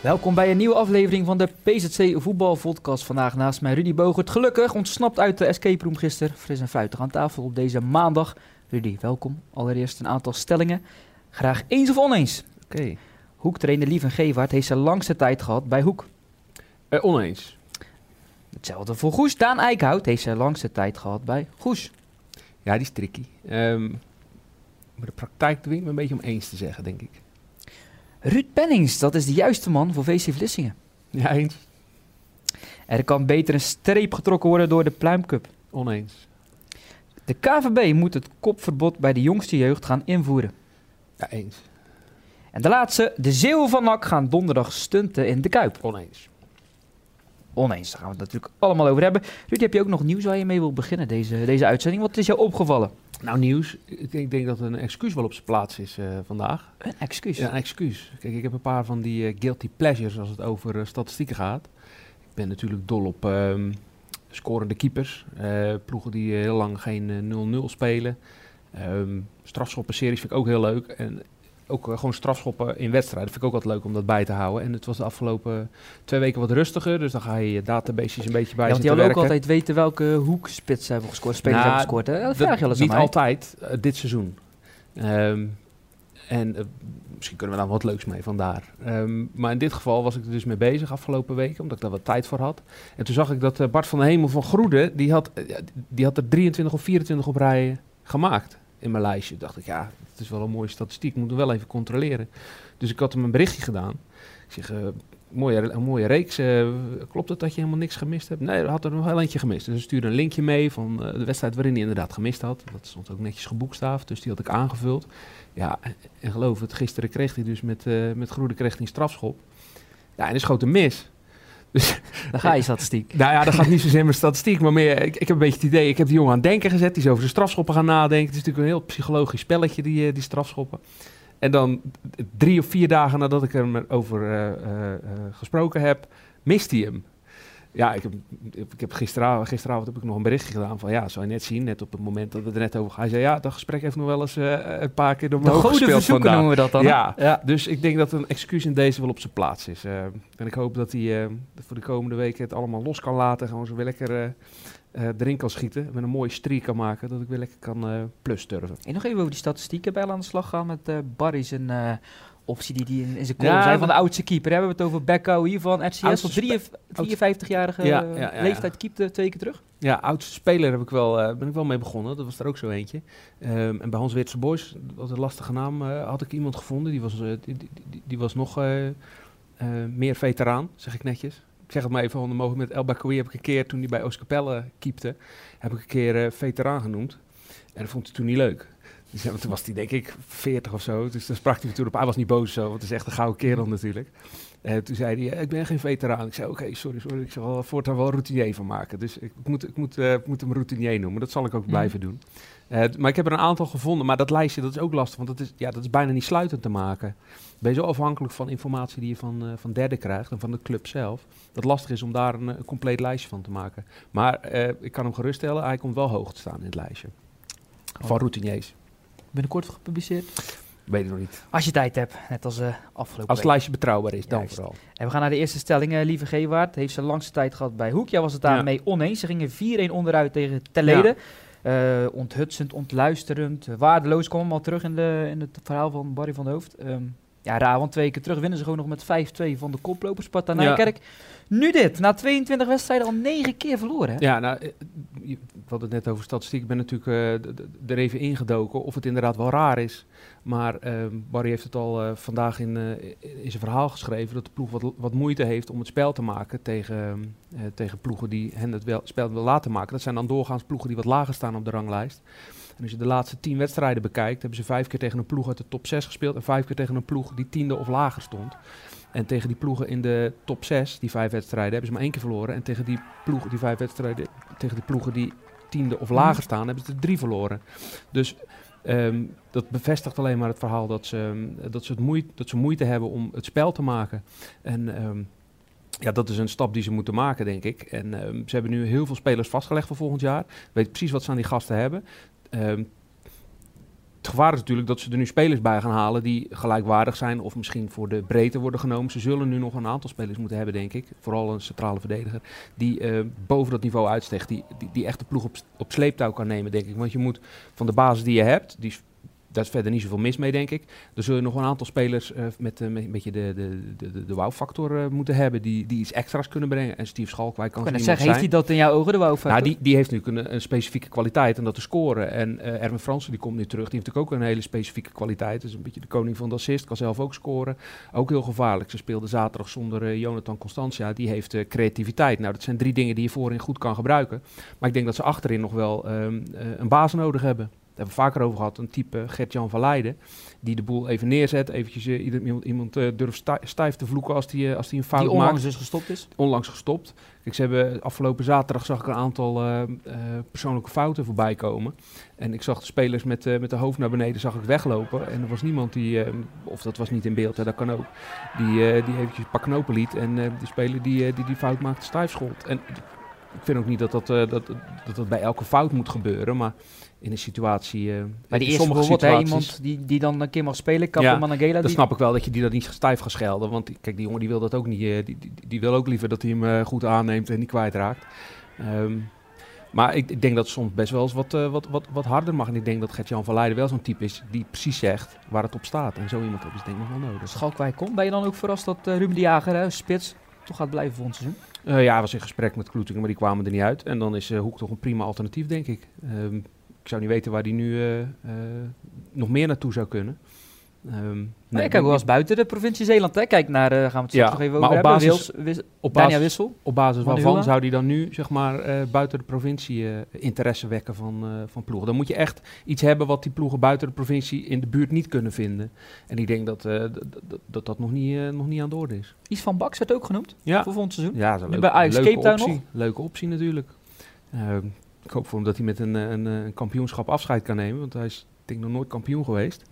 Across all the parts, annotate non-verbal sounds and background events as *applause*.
Welkom bij een nieuwe aflevering van de PZC Voetbalvodcast. Vandaag naast mij Rudy Bogert. Gelukkig ontsnapt uit de escape room gisteren. Fris en fruitig aan tafel op deze maandag. Rudy, welkom. Allereerst een aantal stellingen. Graag eens of oneens. Oké. Hoektrainer Lieven Gevaert heeft zijn langste tijd gehad bij Hoek. Eh, oneens. Hetzelfde voor Goes. Daan Eickhout heeft zijn langste tijd gehad bij Goes. Ja, die is tricky. Ehm, maar de praktijk dwingt me een beetje om eens te zeggen, denk ik. Ruud Pennings, dat is de juiste man voor VC Vlissingen. Ja, eens. Er kan beter een streep getrokken worden door de Pluimcup. Oneens. De KVB moet het kopverbod bij de jongste jeugd gaan invoeren. Ja, eens. En de laatste, de Zeeuwen van NAC gaan donderdag stunten in de Kuip. Oneens. Oneens, daar gaan we het natuurlijk allemaal over hebben. Ruud, heb je ook nog nieuws waar je mee wilt beginnen, deze, deze uitzending? Wat is jou opgevallen? Nou, nieuws. Ik denk, ik denk dat een excuus wel op zijn plaats is eh, vandaag. Een excuus. Ja, een excuus. Kijk, ik heb een paar van die eh, guilty pleasures als het over eh, statistieken gaat. Ik ben natuurlijk dol op ehm, scorende keepers. ploegen die heel lang geen 0-0 spelen. Ehm strafschoppenseries vind ik ook heel leuk. En ook eh, gewoon strafschoppen in wedstrijden vind ik ook altijd leuk om dat bij te houden. En het was de afgelopen twee weken wat rustiger. Dus dan ga je je databases een beetje bij Ja, want die willen ook altijd weten welke hoekspits hebben gescoord, spelers Nou, hebben gescoord. Hè? Dat vraag je Niet altijd, eh, dit seizoen. Ehm, en eh, misschien kunnen we daar wat leuks mee vandaar. Ehm, maar in dit geval was ik er dus mee bezig afgelopen weken, omdat ik daar wat tijd voor had. En toen zag ik dat Bart van de Hemel van Groede, die had, die had er 23 of 24 op rij gemaakt in mijn lijstje. Dacht ik, ja, het is wel een mooie statistiek, moet hem wel even controleren. Dus ik had hem een berichtje gedaan. Ik zeg, eh, mooie, een mooie reeks. eh, klopt het dat je helemaal niks gemist hebt? Nee, hij had er nog wel eentje gemist. Dus hij stuurde een linkje mee van eh, de wedstrijd waarin hij inderdaad gemist had. Dat stond ook netjes geboekstaafd, dus die had ik aangevuld. Ja, en- geloof het, gisteren kreeg hij dus met, met Groene kreeg hij een strafschop. Ja, en hij schoot een mis. Dus *laughs* Dan ga je statistiek. nou ja, dat gaat niet zozeer mijn statistiek, maar meer, ik, heb een beetje het idee, ik heb die jongen aan het denken gezet, die is over zijn strafschoppen gaan nadenken. Het is natuurlijk een heel psychologisch spelletje, die, eh, die strafschoppen. En dan drie of vier dagen nadat ik er over eh, eh, gesproken heb, mist hij hem. Ja, ik heb, ik heb gisteravond, gisteravond heb ik nog een berichtje gedaan van ja, zou je net zien, net op het moment dat we er net over gaan. Hij zei ja, dat gesprek heeft nog wel eens eh, een paar keer door goede gespeeld vandaag. noemen we dat dan. Ja. ja. Dus ik denk dat een excuus in deze wel op zijn plaats is. Eh, en ik hoop dat hij eh, voor de komende weken het allemaal los kan laten. Gewoon zo weer lekker erin kan schieten. Met een mooie streak kan maken. Dat ik weer lekker kan plus turven. En nog even over die statistieken bij aan de slag gaan met Barry zijn eh, optie die die in, zijn column zei van de oudste keeper. Hebben we het over Becco hier van tot 53-jarige Ja, ja, ja, ja. leeftijd keepte twee keer terug. Ja, oudste speler heb ik wel, eh, ben ik wel mee begonnen. Dat was er ook zo eentje. Ehm, en bij Hans Weertse Boys, dat was een lastige naam, eh, had ik iemand gevonden. Die was, eh, die, die, was nog eh, eh, meer veteraan, zeg ik netjes. Ik zeg het maar even, want met El Bakoui heb ik een keer, toen hij bij Oostkapelle keepte, heb ik een keer eh, veteraan genoemd. En dat vond hij toen niet leuk. Dus, *laughs* ja, toen was hij denk ik 40 of zo. Dus dan sprak hij toen op. Hij was niet boos zo, want het is echt een gouden kerel natuurlijk. Eh, toen zei hij, eh, ik ben geen veteraan. Ik zei, oké, sorry, sorry. Ik zal voortaan wel routinier van maken. Dus ik, moet, ik, moet, eh, ik moet hem routinier noemen. Dat zal ik ook Mhm. blijven doen. Maar ik heb er een aantal gevonden. Maar dat lijstje, dat is ook lastig. Want dat is, ja, dat is bijna niet sluitend te maken. Ben je zo afhankelijk van informatie die je van, eh van derden krijgt. En van de club zelf. Dat lastig is om daar een, een compleet lijstje van te maken. Maar ik kan hem geruststellen. Hij komt wel hoog te staan in het lijstje. Van routiniers. Binnenkort gepubliceerd. Weet ik nog niet. Als je tijd hebt, net als eh afgelopen Als het lijstje betrouwbaar is, dan Juist. vooral. En we gaan naar de eerste stelling. Eh, Lieve Gewaard heeft zijn langste tijd gehad bij Hoek. Jij was het daarmee oneens. Ze gingen 4-1 onderuit tegen Telede. Eh, onthutsend, ontluisterend, waardeloos. Kwam allemaal terug in, de, in het verhaal van Barry van de Hoofd. Ehm, ja, raar, want twee keer terug winnen ze gewoon nog met 5-2 van de koploper Sparta Ja. Nijkerk. Nu dit, na 22 wedstrijden al 9 keer verloren. Hè? Ja, nou, eh, we hadden het net over statistiek. Ik ben natuurlijk eh, d- er even ingedoken of het inderdaad wel raar is. Maar ehm, Barry heeft het al eh, vandaag in, eh, in zijn verhaal geschreven... dat de ploeg wat, wat moeite heeft om het spel te maken tegen, ehm, eh, tegen ploegen die hen het wel, spel wil laten maken. Dat zijn dan doorgaans ploegen die wat lager staan op de ranglijst. En als je de laatste tien wedstrijden bekijkt... hebben ze vijf keer tegen een ploeg uit de top 6 gespeeld... en vijf keer tegen een ploeg die tiende of lager stond. En tegen die ploegen in de top 6, die vijf wedstrijden, hebben ze maar één keer verloren. En tegen die ploegen, die vijf wedstrijden, tegen die ploegen die tiende of lager staan, hebben ze er drie verloren. Dus ehm, dat bevestigt alleen maar het verhaal dat ze, ehm, dat, ze het moeite, dat ze moeite hebben om het spel te maken. En ehm, ja, dat is een stap die ze moeten maken, denk ik. En ze hebben nu heel veel spelers vastgelegd voor volgend jaar. Weet precies wat ze aan die gasten hebben. Ehm, het gevaar is natuurlijk dat ze er nu spelers bij gaan halen die gelijkwaardig zijn of misschien voor de breedte worden genomen. Ze zullen nu nog een aantal spelers moeten hebben, denk ik. Vooral een centrale verdediger die uh, boven dat niveau uitsteekt. Die, die, die echt de ploeg op, op sleeptouw kan nemen, denk ik. Want je moet van de basis die je hebt, die daar is verder niet zoveel mis mee, denk ik. Er zullen nog een aantal spelers uh, met, uh, een beetje de, de, de, de wow-factor uh, moeten hebben, die, die iets extra's kunnen brengen. En Steve Schalkwijk kan zeggen, zijn. Heeft hij dat in jouw ogen, de wow-factor? Nou, die, die heeft nu een, een specifieke kwaliteit en dat te scoren. En Erwin Fransen, die komt nu terug, die heeft natuurlijk ook een hele specifieke kwaliteit. Dat is een beetje de koning van de assist, kan zelf ook scoren. Ook heel gevaarlijk. Ze speelde zaterdag zonder Jonathan Constantia, die heeft creativiteit. Nou, dat zijn drie dingen die je voorin goed kan gebruiken. Maar ik denk dat ze achterin nog wel um, een baas nodig hebben hebben we vaker over gehad, een type Gert-Jan van Leiden. Die de boel even neerzet, eventjes uh, iemand, iemand uh, durft stijf te vloeken als die, uh, als die een fout die maakt. onlangs dus gestopt is? Onlangs gestopt. Kijk, ze hebben afgelopen zaterdag zag ik een aantal persoonlijke fouten voorbij komen. En ik zag de spelers met, met de hoofd naar beneden zag ik weglopen. En er was niemand die, of dat was niet in beeld, hè, dat kan ook, die, die eventjes een paar knopen liet. En die speler die, die die fout maakte stijf schold. En ik vind ook niet dat dat, dat, dat, dat bij elke fout moet gebeuren, maar in een situatie. Uh, maar die eerste bijvoorbeeld, hè, iemand die, die dan een keer mag spelen, Capo ja, Managela. Dan snap ik wel dat je die dat niet stijf gaat schelden. Want kijk, die jongen die wil dat ook niet. Uh, die, die, die, wil ook liever dat hij hem uh, goed aanneemt en niet kwijtraakt. Um, maar ik, ik, denk dat soms best wel eens wat, wat, wat, wat harder mag. En ik denk dat Gert-Jan van Leiden wel zo'n type is die precies zegt waar het op staat. En zo iemand heb je denk ik nog wel nodig. Schalkwijk komt. Ben je dan ook verrast dat Ruben de Jager, hè, spits, toch gaat blijven voor ons seizoen? Uh, ja, was in gesprek met Kloetingen, maar die kwamen er niet uit. En dan is uh, Hoek toch een prima alternatief, denk ik. Um, ik zou niet weten waar die nu uh, nog meer naartoe zou kunnen. Um, nee, ik kijk wel eens buiten de provincie Zeeland. Hè. Kijk naar, uh, gaan we het ja, nog even over op basis, Wils, wis, op basis, Wissel. Op basis waarvan zou die dan nu zeg maar, uh, buiten de provincie uh, interesse wekken van, van ploegen? Dan moet je echt iets hebben wat die ploegen buiten de provincie in de buurt niet kunnen vinden. En ik denk dat dat, dat nog, niet, nog niet aan de orde is. Iets van Baks werd ook genoemd ja. voor volgend seizoen. Ja, dat is bij Ajax Cape Town nog. Leuke optie natuurlijk. Ehm, ik hoop voor hem dat hij met een, een, een, kampioenschap afscheid kan nemen. Want hij is denk ik nog nooit kampioen geweest.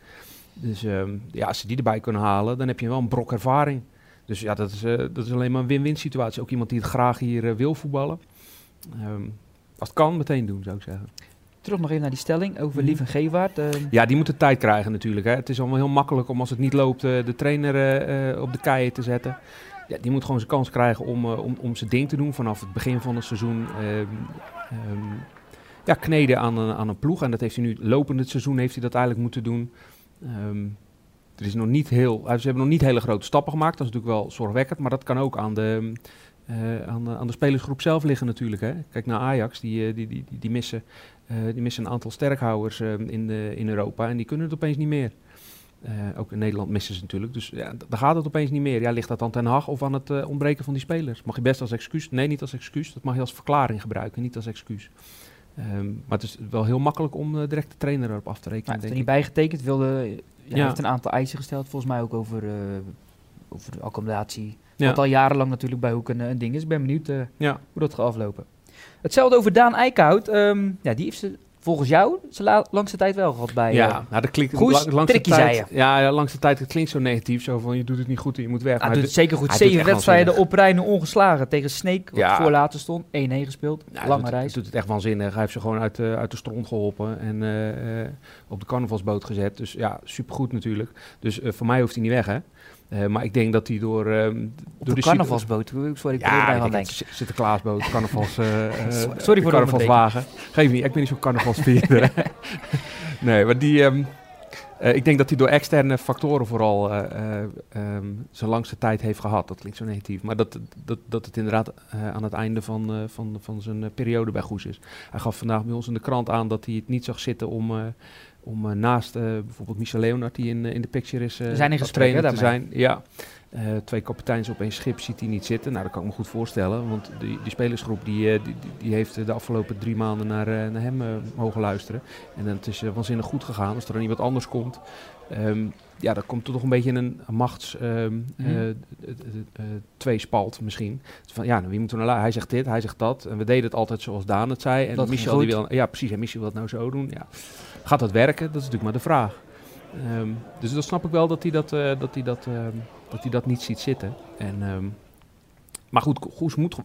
Dus um, ja, als ze die erbij kunnen halen, dan heb je wel een brok ervaring. Dus ja, dat is, uh, dat is alleen maar een win-win situatie. Ook iemand die het graag hier uh, wil voetballen. Um, als het kan, meteen doen, zou ik zeggen. Terug nog even naar die stelling over mm. Lieve Gewaard. Uh. Ja, die moet de tijd krijgen natuurlijk. Hè. Het is allemaal heel makkelijk om als het niet loopt de trainer op de keien te zetten. Ja, die moet gewoon zijn kans krijgen om, om, om zijn ding te doen vanaf het begin van het seizoen. Um, ja, kneden aan een, aan een ploeg. En dat heeft hij nu lopend het seizoen heeft hij dat eigenlijk moeten doen. Um, er is nog niet heel, ze hebben nog niet hele grote stappen gemaakt. Dat is natuurlijk wel zorgwekkend. Maar dat kan ook aan de, uh, aan de, aan de spelersgroep zelf liggen natuurlijk. Hè. Kijk naar Ajax, die, die, die, die, die missen, die missen een aantal sterkhouders uh, in, de, in Europa. En die kunnen het opeens niet meer. Ook in Nederland missen ze natuurlijk. Dus ja, dan gaat het opeens niet meer. Ja, ligt dat aan Ten Hag of aan het ontbreken van die spelers? Mag je best als excuus? Nee, niet als excuus. Dat mag je als verklaring gebruiken, niet als excuus. Um, maar het is wel heel makkelijk om uh, direct de trainer erop af te rekenen. Hij heeft er niet bijgetekend. Wilde, ja, ja. heeft een aantal eisen gesteld, volgens mij ook over, uh, over de accommodatie. Ja. Wat al jarenlang natuurlijk bij Hoek een, een ding is. Ik ben benieuwd uh, ja. hoe dat gaat aflopen. Hetzelfde over Daan Eickhout. Um, ja, die heeft ze volgens jou zijn langste tijd wel gehad bij Ja, uh, nou, dat klinkt Goes, lang, langste tijd, Ja, ja, langste tijd het klinkt zo negatief. Zo van, je doet het niet goed en je moet weg. Hij doet het zeker goed. Zeven wedstrijden op rij ongeslagen. Tegen Sneek, wat ja. voor later stond. 1-1 gespeeld. Ja, Lange doet, reis. doet het echt waanzinnig. Hij heeft ze gewoon uit, uh, uit de stront geholpen. En uh, op de carnavalsboot gezet. Dus ja, supergoed natuurlijk. Dus voor mij hoeft hij niet weg, hè. Uh, maar ik denk dat hij door... Um, door de carnavalsboot? Sorry, ik ja, ik denk Sinterklaasboot, *laughs* carnavals... Uh, sorry voor de carnavalswagen. Geef niet, ik ben niet zo'n carnavalsvierder. *laughs* nee, maar die... Um, uh, ik denk dat hij door externe factoren vooral um, zijn langste tijd heeft gehad. Dat klinkt zo negatief. Maar dat, dat, dat het inderdaad aan het einde van, van, van zijn periode bij Goes is. Hij gaf vandaag bij ons in de krant aan dat hij het niet zag zitten om om uh, naast uh, bijvoorbeeld Michel Leonard, die in, in de picture is, zijn in gesprek, te zijn. Ja, twee kapiteins op één schip ziet hij niet zitten. Nou, dat kan ik me goed voorstellen, want die, die spelersgroep die, die, die, heeft de afgelopen drie maanden naar, naar hem mogen luisteren. En het is waanzinnig goed gegaan. Als er dan iemand anders komt, um, ja, dan komt er toch een beetje een machts um, mm. tweespalt misschien. Van, ja, nou, wie moet er nou Hij zegt dit, hij zegt dat. En we deden het altijd zoals Daan het zei. En dat Michel die wil, ja precies, en Michel wil het nou zo doen. Ja. Gaat dat werken? Dat is natuurlijk maar de vraag. Um, dus dan snap ik wel dat hij dat, uh, dat, hij dat, uh, dat, hij dat niet ziet zitten. En, um, maar goed, Goes moet,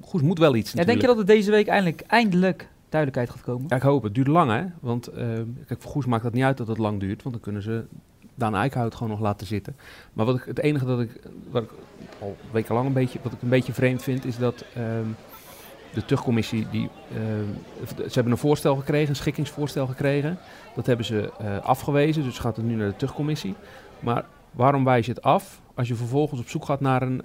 Goes moet wel iets. Ja, denk je dat het deze week eindelijk, eindelijk duidelijkheid gaat komen? Ja, ik hoop het. duurt lang, hè? Want kijk, voor Goes maakt dat niet uit dat het lang duurt, want dan kunnen ze Daan Eickhout gewoon nog laten zitten. Maar wat ik, het enige dat ik, wat ik al wekenlang een beetje, wat ik een beetje vreemd vind, is dat ehm, de terugcommissie, die, ehm, ze hebben een voorstel gekregen, een schikkingsvoorstel gekregen. Dat hebben ze uh, afgewezen, dus gaat het nu naar de terugcommissie. Maar waarom wijs je het af als je vervolgens op zoek gaat naar een,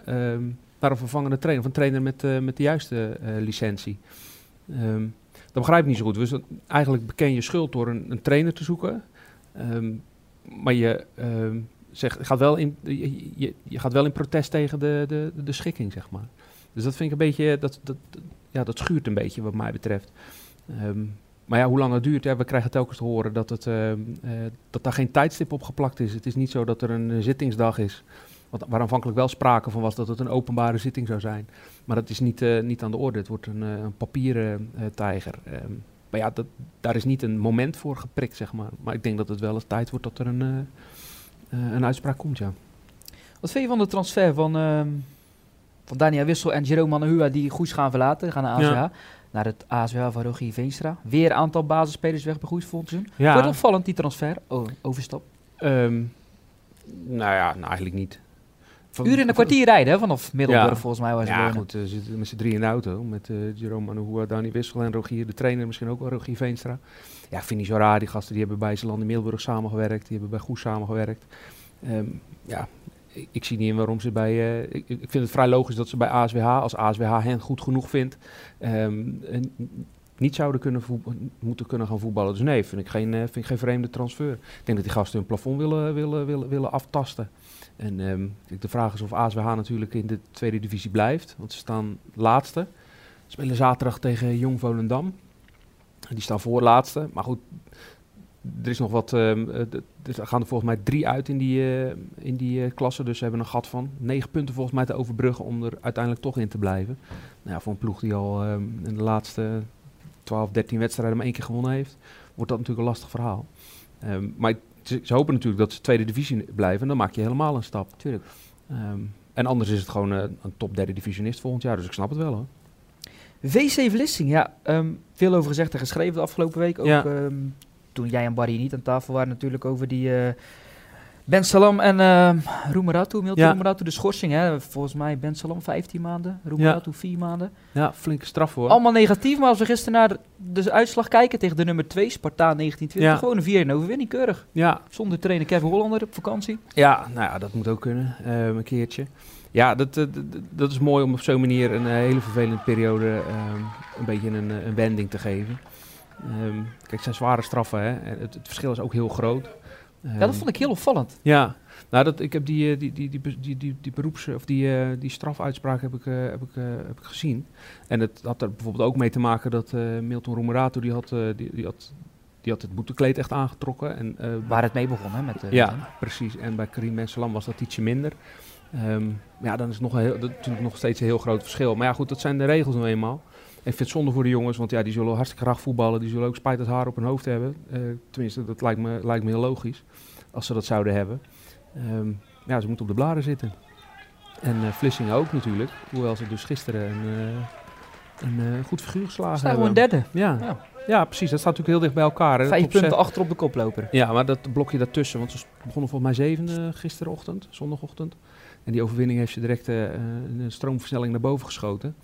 naar een vervangende trainer, of een trainer met, uh, met de juiste licentie? Um, dat begrijp ik niet zo goed. Dus eigenlijk beken je schuld door een, een trainer te zoeken. Um, maar je, zeg, gaat wel in, je, je, gaat wel in protest tegen de, de, de schikking, zeg maar. Dus dat vind ik een beetje, dat, dat, ja, dat schuurt een beetje wat mij betreft. Um, maar ja, hoe lang het duurt, we krijgen telkens te horen dat, het, uh, uh, dat daar geen tijdstip op geplakt is. Het is niet zo dat er een zittingsdag is. Wat, waar aanvankelijk wel sprake van was dat het een openbare zitting zou zijn. Maar dat is niet, uh, niet aan de orde. Het wordt een, een papieren tijger. Um, maar ja, dat, daar is niet een moment voor geprikt, zeg maar. Maar ik denk dat het wel eens tijd wordt dat er een, een uitspraak komt, ja. Wat vind je van de transfer van, van Daniel Wissel en Jerome Manahua die Goes gaan verlaten, gaan naar ASWH? Ja. Naar het ASWH van Rogier Veenstra. Weer een aantal basisspelers weg bij Goes volgens seizoen. Ja. Wordt opvallend die transfer, oh, overstap? Um, nou ja, nou eigenlijk niet. Van, Uur in een kwartier rijden hè, vanaf Middelburg, ja. volgens mij was Ja, goed, we uh, zitten met z'n drie in de auto. Met uh, Jerome Manoua, Dani Wissel en Rogier, de trainer, misschien ook wel Rogier Veenstra. Ja, ik vind niet zo raar. Die gasten die hebben bij Zeeland in Middelburg samengewerkt. Die hebben bij Goes samengewerkt. Um, ja, ik, zie niet in waarom ze bij... Uh, ik, ik, vind het vrij logisch dat ze bij ASWH, als ASWH hen goed genoeg vindt... Um, niet zouden kunnen moeten kunnen gaan voetballen. Dus nee, vind ik, geen, vind ik geen vreemde transfer. Ik denk dat die gasten hun plafond willen, willen, willen, willen aftasten. En um, de vraag is of ASWH natuurlijk in de tweede divisie blijft. Want ze staan laatste. Ze spelen zaterdag tegen Jong Volendam. Die staan voor laatste. Maar goed, er is nog wat. Um, er gaan er volgens mij drie uit in die, uh, in die uh, klasse. Dus ze hebben een gat van negen punten volgens mij te overbruggen om er uiteindelijk toch in te blijven. Nou ja, voor een ploeg die al um, in de laatste 12, 13 wedstrijden maar één keer gewonnen heeft, wordt dat natuurlijk een lastig verhaal. Um, maar ze, ze, hopen natuurlijk dat ze tweede divisie blijven. En dan maak je helemaal een stap. Tuurlijk. En anders is het gewoon uh, een top derde divisionist volgend jaar. Dus ik snap het wel hoor. VC Vlissing, ja. Veel over gezegd en geschreven de afgelopen week. Ook ja. Toen jij en Barry niet aan tafel waren natuurlijk over die... Uh, Ben Salam en uh, Roemeratu, Milton ja. Roemeratu, de schorsing. Hè? Volgens mij Ben Salam 15 maanden, Roemeratu ja. 4 maanden. Ja, flinke straf hoor. Allemaal negatief, maar als we gisteren naar de uitslag kijken tegen de nummer 2, Spartaan 1920, ja. gewoon een 4 overwinning, keurig. Ja. Zonder trainer Kevin Hollander op vakantie. Ja, nou ja, dat moet ook kunnen, uh, een keertje. Ja, dat, dat, dat is mooi om op zo'n manier een hele vervelende periode um, een beetje een, een wending te geven. Um, kijk, het zijn zware straffen, hè. Het, het verschil is ook heel groot. Ja, dat vond ik heel opvallend. Ja, nou, dat, ik heb die, die, die, die, die, die, die beroeps- of die, uh, die strafuitspraak heb ik, uh, heb, ik, uh, heb ik gezien. En het had er bijvoorbeeld ook mee te maken dat Milton Roemerato, die had, die, die, had, die had het boetekleed echt aangetrokken. En, Waar het mee begon, hè? Met, ja, met precies. En bij Karim Mensalam was dat ietsje minder. Um, ja, dan is het nog een heel, dat, natuurlijk nog steeds een heel groot verschil. Maar ja, goed, dat zijn de regels nou eenmaal. Ik vind het zonde voor de jongens, want ja, die zullen hartstikke graag voetballen. Die zullen ook spijt het haar op hun hoofd hebben. Uh, tenminste, dat lijkt me, lijkt me heel logisch. Als ze dat zouden hebben. Um, ja, ze moeten op de blaren zitten. En uh, Vlissingen ook natuurlijk. Hoewel ze dus gisteren een, uh, een goed figuur geslagen Staan hebben. gewoon derde. Ja. ja. Ja. precies. Dat staat natuurlijk heel dicht bij elkaar. Hè. Vijf punten achter op de koploper. Ja, maar dat blokje daartussen. Want ze begonnen volgens mij zevende gisterochtend, zondagochtend. En die overwinning heeft ze direct een stroomversnelling naar boven geschoten.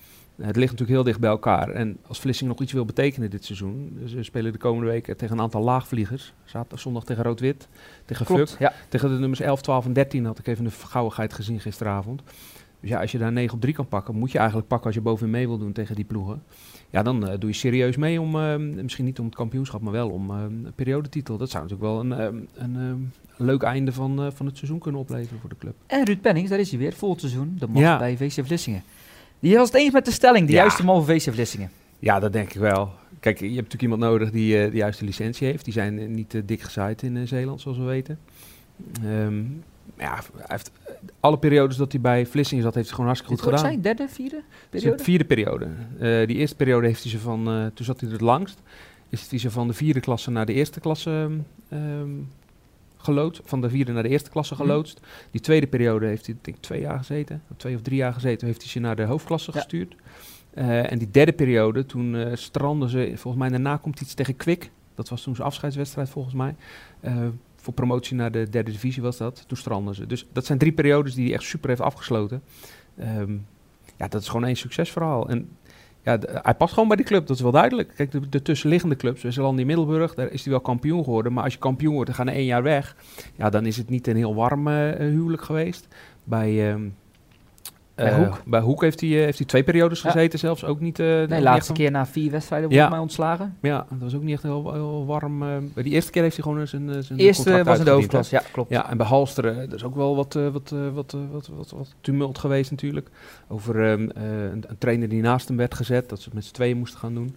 Het ligt natuurlijk heel dicht bij elkaar. En als Vlissingen nog iets wil betekenen dit seizoen, ze spelen de komende weken tegen een aantal laagvliegers. Zaterdag, zondag tegen Rood-Wit, tegen Klopt, ja. tegen de nummers 11, 12 en 13 had ik even de vergauwigheid gezien gisteravond. Dus ja, als je daar 9 op 3 kan pakken, moet je eigenlijk pakken als je bovenin mee wil doen tegen die ploegen. Ja, dan uh, doe je serieus mee om, uh, misschien niet om het kampioenschap, maar wel om uh, een periodetitel. Dat zou natuurlijk wel een, een, leuk einde van, van het seizoen kunnen opleveren voor de club. En Ruud Pennings, daar is hij weer, volgend seizoen. Dat mag ja. bij VC Vlissingen. Die was het eens met de stelling, de ja. juiste man voor VC Vlissingen. Ja, dat denk ik wel. Kijk, je hebt natuurlijk iemand nodig die uh, de juiste licentie heeft. Die zijn uh, niet uh, dik gezaaid in Zeeland, zoals we weten. Um, ja, hij heeft alle periodes dat hij bij Vlissingen zat, heeft hij gewoon hartstikke goed gedaan. zijn derde, vierde periode? Zijn vierde periode. die eerste periode heeft hij ze van, toen zat hij het langst, is hij ze van de vierde klasse naar de eerste klasse um, geloodst, van de vierde naar de eerste klasse geloodst. Mm. Die tweede periode heeft hij denk ik twee jaar gezeten, of twee of drie jaar gezeten, heeft hij ze naar de hoofdklasse ja. gestuurd. en die derde periode, toen stranden ze, volgens mij daarna komt iets tegen Kwik. Dat was toen zijn afscheidswedstrijd volgens mij. voor promotie naar de derde divisie was dat. Toen stranden ze. Dus dat zijn drie periodes die hij echt super heeft afgesloten. Ehm, ja, dat is gewoon één succesverhaal. En ja, hij past gewoon bij die club, dat is wel duidelijk. Kijk, de, de tussenliggende clubs, Westeland in Middelburg, daar is hij wel kampioen geworden. Maar als je kampioen wordt en gaat na één jaar weg, ja, dan is het niet een heel warm uh, huwelijk geweest. Bij, um, bij Hoek. Uh, bij Hoek heeft hij, uh, heeft hij twee periodes gezeten, zelfs ook niet. Uh, nee, laatste keer na vier wedstrijden volgens ja. mij ontslagen. Ja, dat was ook niet echt heel, heel warm. Bij die eerste keer heeft hij gewoon zijn. zijn eerste was in de hoofdklas, ja, klopt. Ja, en bij Halsteren, er is ook wel wat, wat, wat, wat, wat, wat, tumult geweest natuurlijk. Over um, een, een, trainer die naast hem werd gezet, dat ze het met z'n tweeën moesten gaan doen.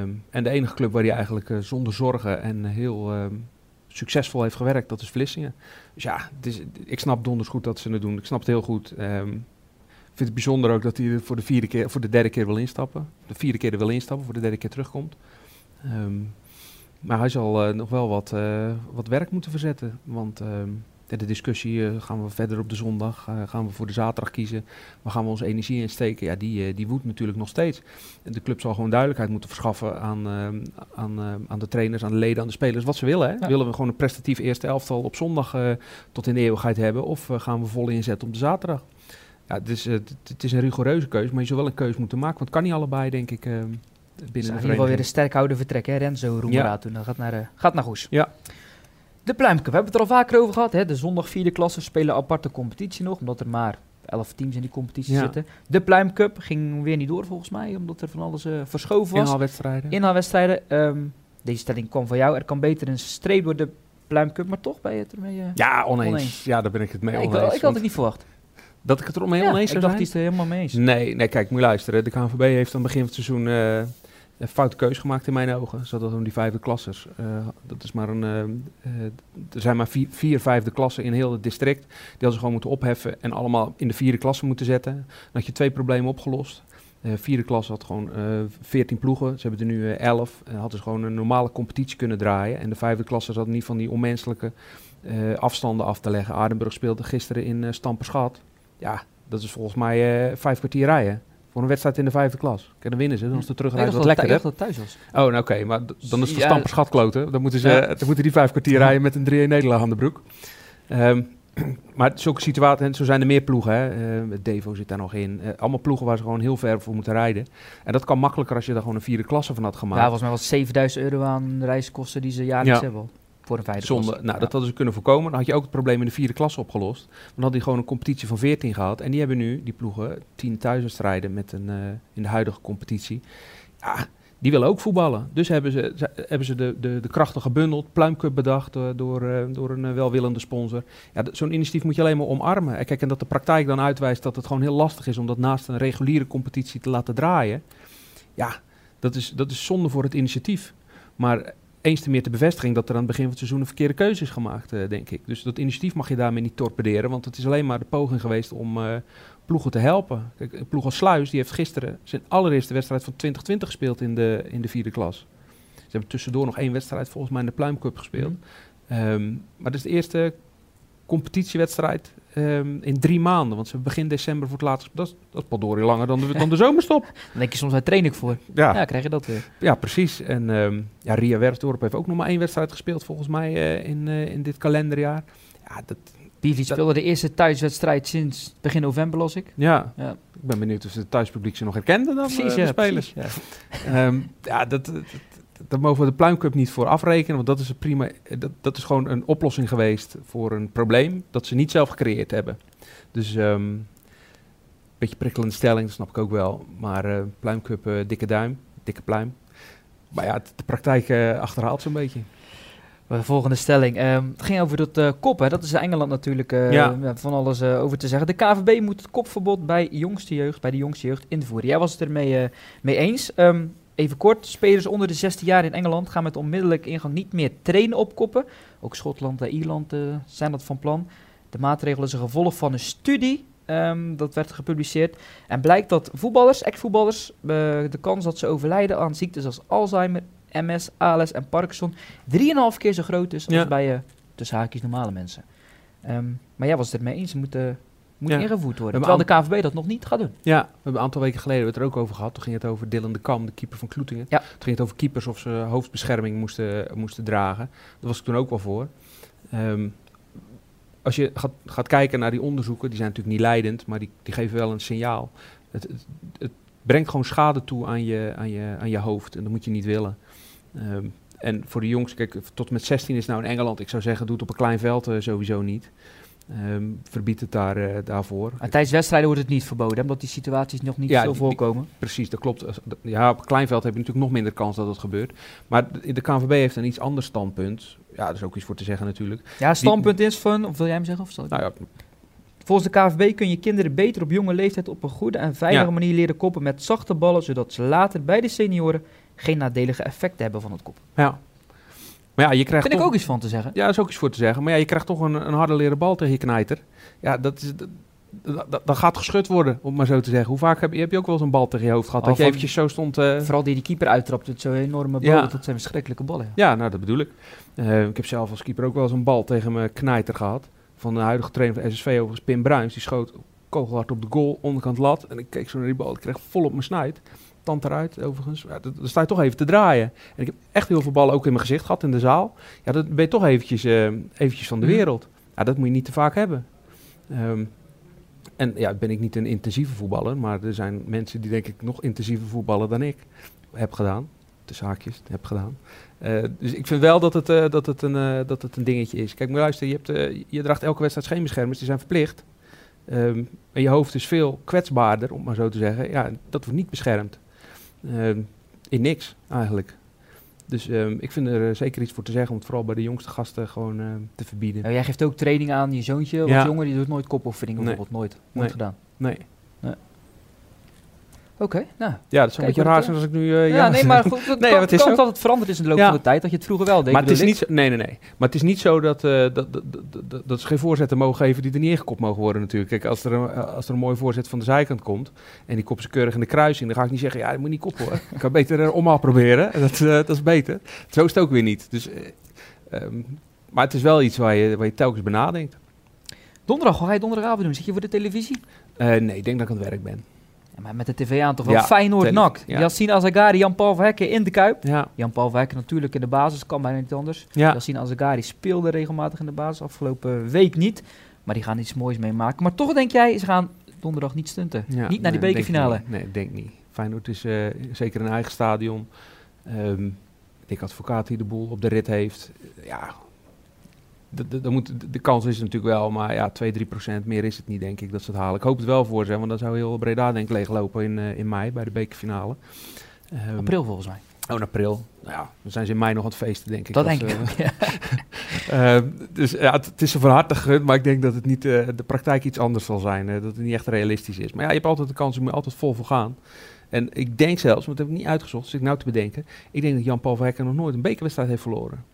Um, en de enige club waar hij eigenlijk zonder zorgen en heel um, succesvol heeft gewerkt, dat is Vlissingen. Dus ja, is, ik snap donders goed dat ze het doen. Ik snap het heel goed vind het bijzonder ook dat hij voor de, vierde keer, voor de derde keer wil instappen. De vierde keer wil instappen, voor de derde keer terugkomt. Um, maar hij zal uh, nog wel wat, uh, wat werk moeten verzetten. Want um, de discussie, uh, gaan we verder op de zondag, gaan we voor de zaterdag kiezen, waar gaan we onze energie in steken, ja, die, die woedt natuurlijk nog steeds. De club zal gewoon duidelijkheid moeten verschaffen aan, aan, aan de trainers, aan de leden, aan de spelers, wat ze willen. Hè? Willen we gewoon een prestatief eerste elftal op zondag tot in de eeuwigheid hebben, of gaan we vol inzetten op de zaterdag? Ja, het is, het, het is een rigoureuze keuze, maar je zou wel een keuze moeten maken. Want het kan niet allebei, denk ik, uh, binnen de In ieder geval weer een sterkhouder vertrek, hè? Renzo Roemera ja. toen. Dat gaat naar, uh, gaat naar Goes. Ja. De Pluimke, we hebben het er al vaker over gehad. Hè? De zondag vierde klasse spelen aparte competitie nog, omdat er maar elf teams in die competitie zitten. De Pluimcup ging weer niet door volgens mij, omdat er van alles uh, verschoven was. Inhaalwedstrijden. Inhaalwedstrijden. Um, deze stelling kwam van jou. Er kan beter een streep door de Pluimcup, maar toch ben je het ermee uh, Ja, oneens. oneens. Ja, daar ben ik het mee ja, oneens. Ik, ik had het niet verwacht. Dat ik het er omheen ja, eens zou ik dacht hij het er helemaal mee eens. Nee, nee, kijk, moet je luisteren. De KNVB heeft aan het begin van het seizoen uh, een foute keuze gemaakt in mijn ogen. Zodat om die vijfde klassers. Uh, dat is maar een, uh, er zijn maar vier, vier, vijfde klassen in heel het district. Die hadden ze gewoon moeten opheffen en allemaal in de vierde klasse moeten zetten. Dan had je twee problemen opgelost. De vierde klasse had gewoon veertien ploegen. Ze hebben er nu elf. En hadden ze gewoon een normale competitie kunnen draaien. En de vijfde klasse zat niet van die onmenselijke afstanden af te leggen. Aardenburg speelde gisteren in uh, Stamperschat. Ja, dat is volgens mij uh, vijf kwartier rijden. Voor een wedstrijd in de vijfde klas. Kijk, dan winnen ze. Dan is de terugrijden nee, wat lekkerder. dat thuis was. Oh, nou oké. maar dan is het ja, stamper schatkloten. Dan moeten, ze, ja. dan moeten die vijf kwartier rijden met een 3-1 nederlaag aan de broek. Um, *clears throat* maar zulke situaties, en zo zijn er meer ploegen. Hè. Uh, Devo zit daar nog in. Uh, allemaal ploegen waar ze gewoon heel ver voor moeten rijden. En dat kan makkelijker als je daar gewoon een vierde klasse van had gemaakt. Ja, volgens mij was 7000 euro aan reiskosten die ze jaarlijks ja. hebben voor een vijfde Zonde. Nou, dat hadden ze kunnen voorkomen. Dan had je ook het probleem in de vierde klasse opgelost. Dan hadden die gewoon een competitie van 14 gehad. En die hebben nu, die ploegen, 10.000 strijden met een, uh, in de huidige competitie. Ja, die willen ook voetballen. Dus hebben ze, ze hebben ze de, de, de krachten gebundeld. Pluimcup bedacht uh, door, uh, door een welwillende sponsor. Ja, Zo'n initiatief moet je alleen maar omarmen. En kijk, en dat de praktijk dan uitwijst dat het gewoon heel lastig is om dat naast een reguliere competitie te laten draaien. Ja, dat is, dat is zonde voor het initiatief. Maar eens te meer de bevestiging dat er aan het begin van het seizoen een verkeerde keuze is gemaakt, uh, denk ik. Dus dat initiatief mag je daarmee niet torpederen, want het is alleen maar de poging geweest om uh, ploegen te helpen. Kijk, ploeg als Sluis, die heeft gisteren zijn allereerste wedstrijd van 2020 gespeeld in de, in de vierde klas. Ze hebben tussendoor nog één wedstrijd volgens mij in de Pluimcup gespeeld. Mm. Um, maar dat is de eerste competitiewedstrijd um, in drie maanden. Want ze begin december voor het laatst. Dat is, dat is potdorie langer dan de, dan de zomerstop. *laughs* dan denk je soms, waar train ik voor? Ja. ja, krijg je dat weer. Ja, precies. En um, ja, Ria Werfdorp heeft ook nog maar één wedstrijd gespeeld volgens mij uh, in, uh, in dit kalenderjaar. Ja, dat... Pivic speelde de eerste thuiswedstrijd sinds begin november, los ik. Ja. ja. ik ben benieuwd of het thuispubliek ze nog herkende dan precies, uh, de ja, spelers. Precies, ja. um, ja, dat, dat, daar mogen we de Pluimcup niet voor afrekenen, want dat is, een prima, dat, dat is gewoon een oplossing geweest voor een probleem dat ze niet zelf gecreëerd hebben. Dus een um, beetje prikkelende stelling, dat snap ik ook wel. Maar uh, Pluimcup, uh, dikke duim, dikke pluim. Maar ja, de praktijk uh, achterhaalt zo'n beetje. De volgende stelling. Um, het ging over dat uh, kop. Hè. Dat is in Engeland natuurlijk uh, ja. van alles uh, over te zeggen. De KVB moet het kopverbod bij, jongste jeugd, bij de jongste jeugd invoeren. Jij was het ermee mee eens. Um, Even kort, spelers onder de 16 jaar in Engeland gaan met onmiddellijk ingang niet meer trainen op koppen. Ook Schotland en Ierland uh, zijn dat van plan. De maatregel is een gevolg van een studie, um, dat werd gepubliceerd. En blijkt dat voetballers, ex-voetballers, uh, de kans dat ze overlijden aan ziektes als Alzheimer, MS, ALS en Parkinson 3,5 keer zo groot is als ja. bij uh, tussen haakjes normale mensen. Um, maar jij was het ermee eens, ze moeten Moet Ja. ingevoerd worden. Terwijl de KVB dat nog niet gaat doen. Ja, we hebben een aantal weken geleden het er ook over gehad. Toen ging het over Dylan de Kam, de keeper van Kloetingen. Ja. Toen ging het over keepers of ze hoofdbescherming moesten, moesten dragen. Daar was ik toen ook wel voor. Ehm, als je gaat, gaat kijken naar die onderzoeken, die zijn natuurlijk niet leidend, maar die, die geven wel een signaal. Het, het, het brengt gewoon schade toe aan je, aan, je, aan je hoofd en dat moet je niet willen. Ehm, en voor de jongens, kijk, tot met 16 is nou in Engeland, ik zou zeggen, doe het op een klein veld eh, sowieso niet. Ehm verbied het daar, eh, daarvoor. Maar tijdens wedstrijden wordt het niet verboden, hè, omdat die situaties nog niet Ja, die- voorkomen. Precies, dat klopt. Ja, op kleinveld heb je natuurlijk nog minder kans dat het gebeurt. Maar de, de KNVB heeft een iets ander standpunt. Ja, er is ook iets voor te zeggen natuurlijk. Ja, standpunt is van, of wil jij hem zeggen? Of zal ik Nou ja, Volgens de KVB kun je kinderen beter op jonge leeftijd op een goede en veilige Ja. manier leren koppen met zachte ballen, zodat ze later bij de senioren geen nadelige effecten hebben van het koppen. ja. Maar ja, je krijgt Vind ik toch- ook iets van te zeggen. Ja, is ook iets voor te zeggen. Maar ja, je krijgt toch een, een harde leren bal tegen je knijter. Ja, dat is... Dat, dat, dat- dat gaat geschud worden, om het maar zo te zeggen. Hoe vaak heb je, heb je ook wel eens een bal tegen je hoofd gehad? Dat je eventjes zo stond... eh, Vooral die die keeper uittrapt met zo'n enorme Ja. ballen, dat zijn verschrikkelijke ballen. Ja. Ja, nou dat bedoel ik. Eh, ik heb zelf als keeper ook wel eens een bal tegen mijn knijter gehad. Van de huidige trainer van SSV overigens, Pim Bruins. Die schoot kogelhard op de goal, onderkant lat. En ik keek zo naar die bal, ik kreeg vol op mijn snuit. Tand eruit, overigens. Ja, dat- dan sta je toch even te draaien. En ik heb echt heel veel ballen ook in mijn gezicht gehad in de zaal. Ja, dat ben je toch eventjes, eh, eventjes van de Mhm. wereld. Ja, dat moet je niet te vaak hebben. Ehm, en ja, ben ik niet een intensieve voetballer. Maar er zijn mensen die denk ik nog intensiever voetballen dan ik heb gedaan. Tussen haakjes, heb gedaan. Eh, dus ik vind wel dat het, eh, dat, het een, dat het een dingetje is. Kijk, maar luister, je, hebt, je draagt elke wedstrijd scheenbeschermers, die zijn verplicht. Ehm, en je hoofd is veel kwetsbaarder, om maar zo te zeggen. Ja, dat wordt niet beschermd. Ehm, in niks, eigenlijk. Dus ehm, ik vind er eh, zeker iets voor te zeggen om het vooral bij de jongste gasten gewoon ehm, te verbieden. Jij geeft ook training aan je zoontje, wat Ja. jongen, die doet nooit kopoefeningen Nee. bijvoorbeeld, nooit. Nooit Nee. gedaan. Nee. Oké, nou. Ja, dat zou een beetje raar zijn als ik nu... eh, ja, nee, maar goed, *laughs* het Nee, kan, het is dat het veranderd is in de loop Ja. van de tijd, dat je het vroeger wel deed. maar het is niet zo, nee, nee, nee. Maar het is niet zo dat, eh, dat, dat, dat, dat, ze geen voorzetten mogen geven die er niet ingekopt mogen worden natuurlijk. Kijk, als er, een, als er een mooi voorzet van de zijkant komt en die kopt ze keurig in de kruising, dan ga ik niet zeggen, ja, dat moet niet koppen hoor. ik kan beter er omhaal proberen. *laughs* Dat, eh, dat is beter. Zo is het ook weer niet. Dus, eh, ehm, maar het is wel iets waar je, waar je telkens benadenkt. Donderdag, ga je donderdagavond doen? Zit je voor de televisie? Eh, nee, ik denk dat ik aan het werk ben. Maar met de tv aan toch wel Ja, Feyenoord nak. ja. Yassine Azagari, Jan-Paul Verhekken in de Kuip. Ja, Jan-Paul Verhekken natuurlijk in de basis, kan bijna niet anders. ja. Yassine Azagari speelde regelmatig in de basis, afgelopen week niet. Maar die gaan iets moois meemaken. Maar toch denk jij, ze gaan donderdag niet stunten. Ja, niet naar die bekerfinale. denk. Nee, denk niet. Feyenoord is eh, zeker een eigen stadion. Dick Advocaat die de boel op de rit heeft. Ja, de, moet, de, kans is natuurlijk wel, maar ja, 2, 3 procent meer is het niet, denk ik, dat ze het halen. Ik hoop het wel voor ze, want dan zou heel Breda denk ik leeglopen in, eh, in mei bij de bekerfinale. Ehm, April volgens mij. Oh, in april. Nou ja, dan zijn ze in mei nog aan het feesten, denk ik. Dat denk ik eh, ja. *laughs* Ehm, dus ja, het, het is ze van harte gegund, maar ik denk dat het niet eh, de praktijk iets anders zal zijn. dat het niet echt realistisch is. Maar ja, je hebt altijd de kans, je moet altijd vol voor gaan. En ik denk zelfs, want dat heb ik niet uitgezocht, dus ik nou te bedenken. Ik denk dat Jan-Paul Verhekken nog nooit een bekerwedstrijd heeft verloren.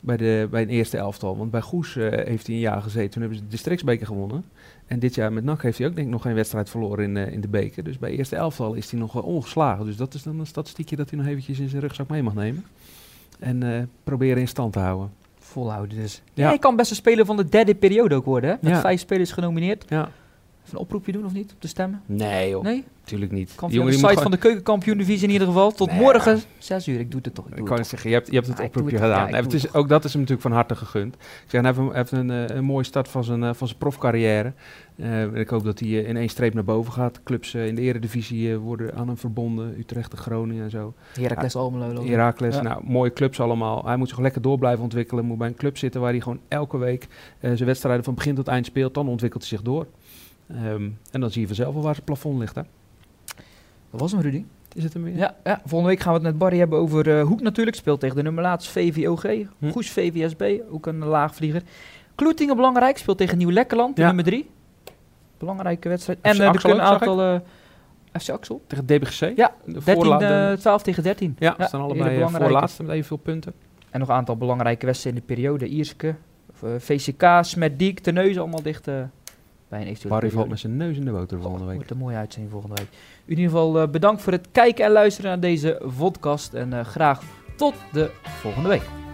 Bij, de, bij een eerste elftal. Want bij Goes eh, heeft hij een jaar gezeten. Toen hebben ze de districtsbeker gewonnen. En dit jaar met NAC heeft hij ook denk ik nog geen wedstrijd verloren in, eh, in de beker. Dus bij eerste elftal is hij nog wel ongeslagen. Dus dat is dan een statistiekje dat hij nog eventjes in zijn rugzak mee mag nemen. En eh, proberen in stand te houden. Volhouden dus. Ja. Je kan best een speler van de derde periode ook worden, hè? Met Ja. vijf spelers genomineerd. Ja. Een oproepje doen of niet, op te stemmen? Nee joh, Nee? natuurlijk niet. Kan de site van de keukenkampioen divisie in ieder geval. Tot Nee, morgen, zes uur. Ik doe het toch. Ik Ik kan het zeggen, je hebt, je hebt het oproepje het- gedaan. ja, het is, het ook dat is hem natuurlijk van harte gegund. Ik zeg, hij heeft, een- hij heeft een, eh, een mooie start van zijn, eh, van zijn profcarrière. Eh, ik hoop dat hij in één streep naar boven gaat. Clubs in de eredivisie worden aan hem verbonden. Utrecht en Groningen en zo. Heracles Almelo. lopen. Heracles, Ja. nou, mooie clubs allemaal. Hij moet zich lekker door blijven ontwikkelen. Moet bij een club zitten waar hij gewoon elke week zijn wedstrijden van begin tot eind speelt. Dan ontwikkelt hij zich door. Ehm, en dan zie je vanzelf wel waar zijn plafond ligt. Hè? Dat was hem, Rudy. Is het hem weer? Ja, ja, volgende week gaan we het met Barry hebben over eh, Hoek natuurlijk. Speelt tegen de nummer laatst VVOG. Hm. Goes VVSB, ook een laagvlieger. Kloetingen belangrijk, speelt tegen Nieuw-Lekkerland, Ja. nummer drie. Belangrijke wedstrijd. FC En eh, er kunnen een aantal... FC Axel? Tegen DBGC? Ja, De 13, voorla- de- eh, 12 tegen 13. ja, ja, staan allebei eh, voorlaatste met evenveel punten. En nog een aantal belangrijke wedstrijden in de periode. Ierske, VCK, Smetdiek, Terneuzen, allemaal dicht bij een eventuele Barry valt met zijn neus in de boter volgende week. Wordt een mooie uitzending volgende week. In ieder geval eh, bedankt voor het kijken en luisteren naar deze podcast. En eh, graag tot de volgende week.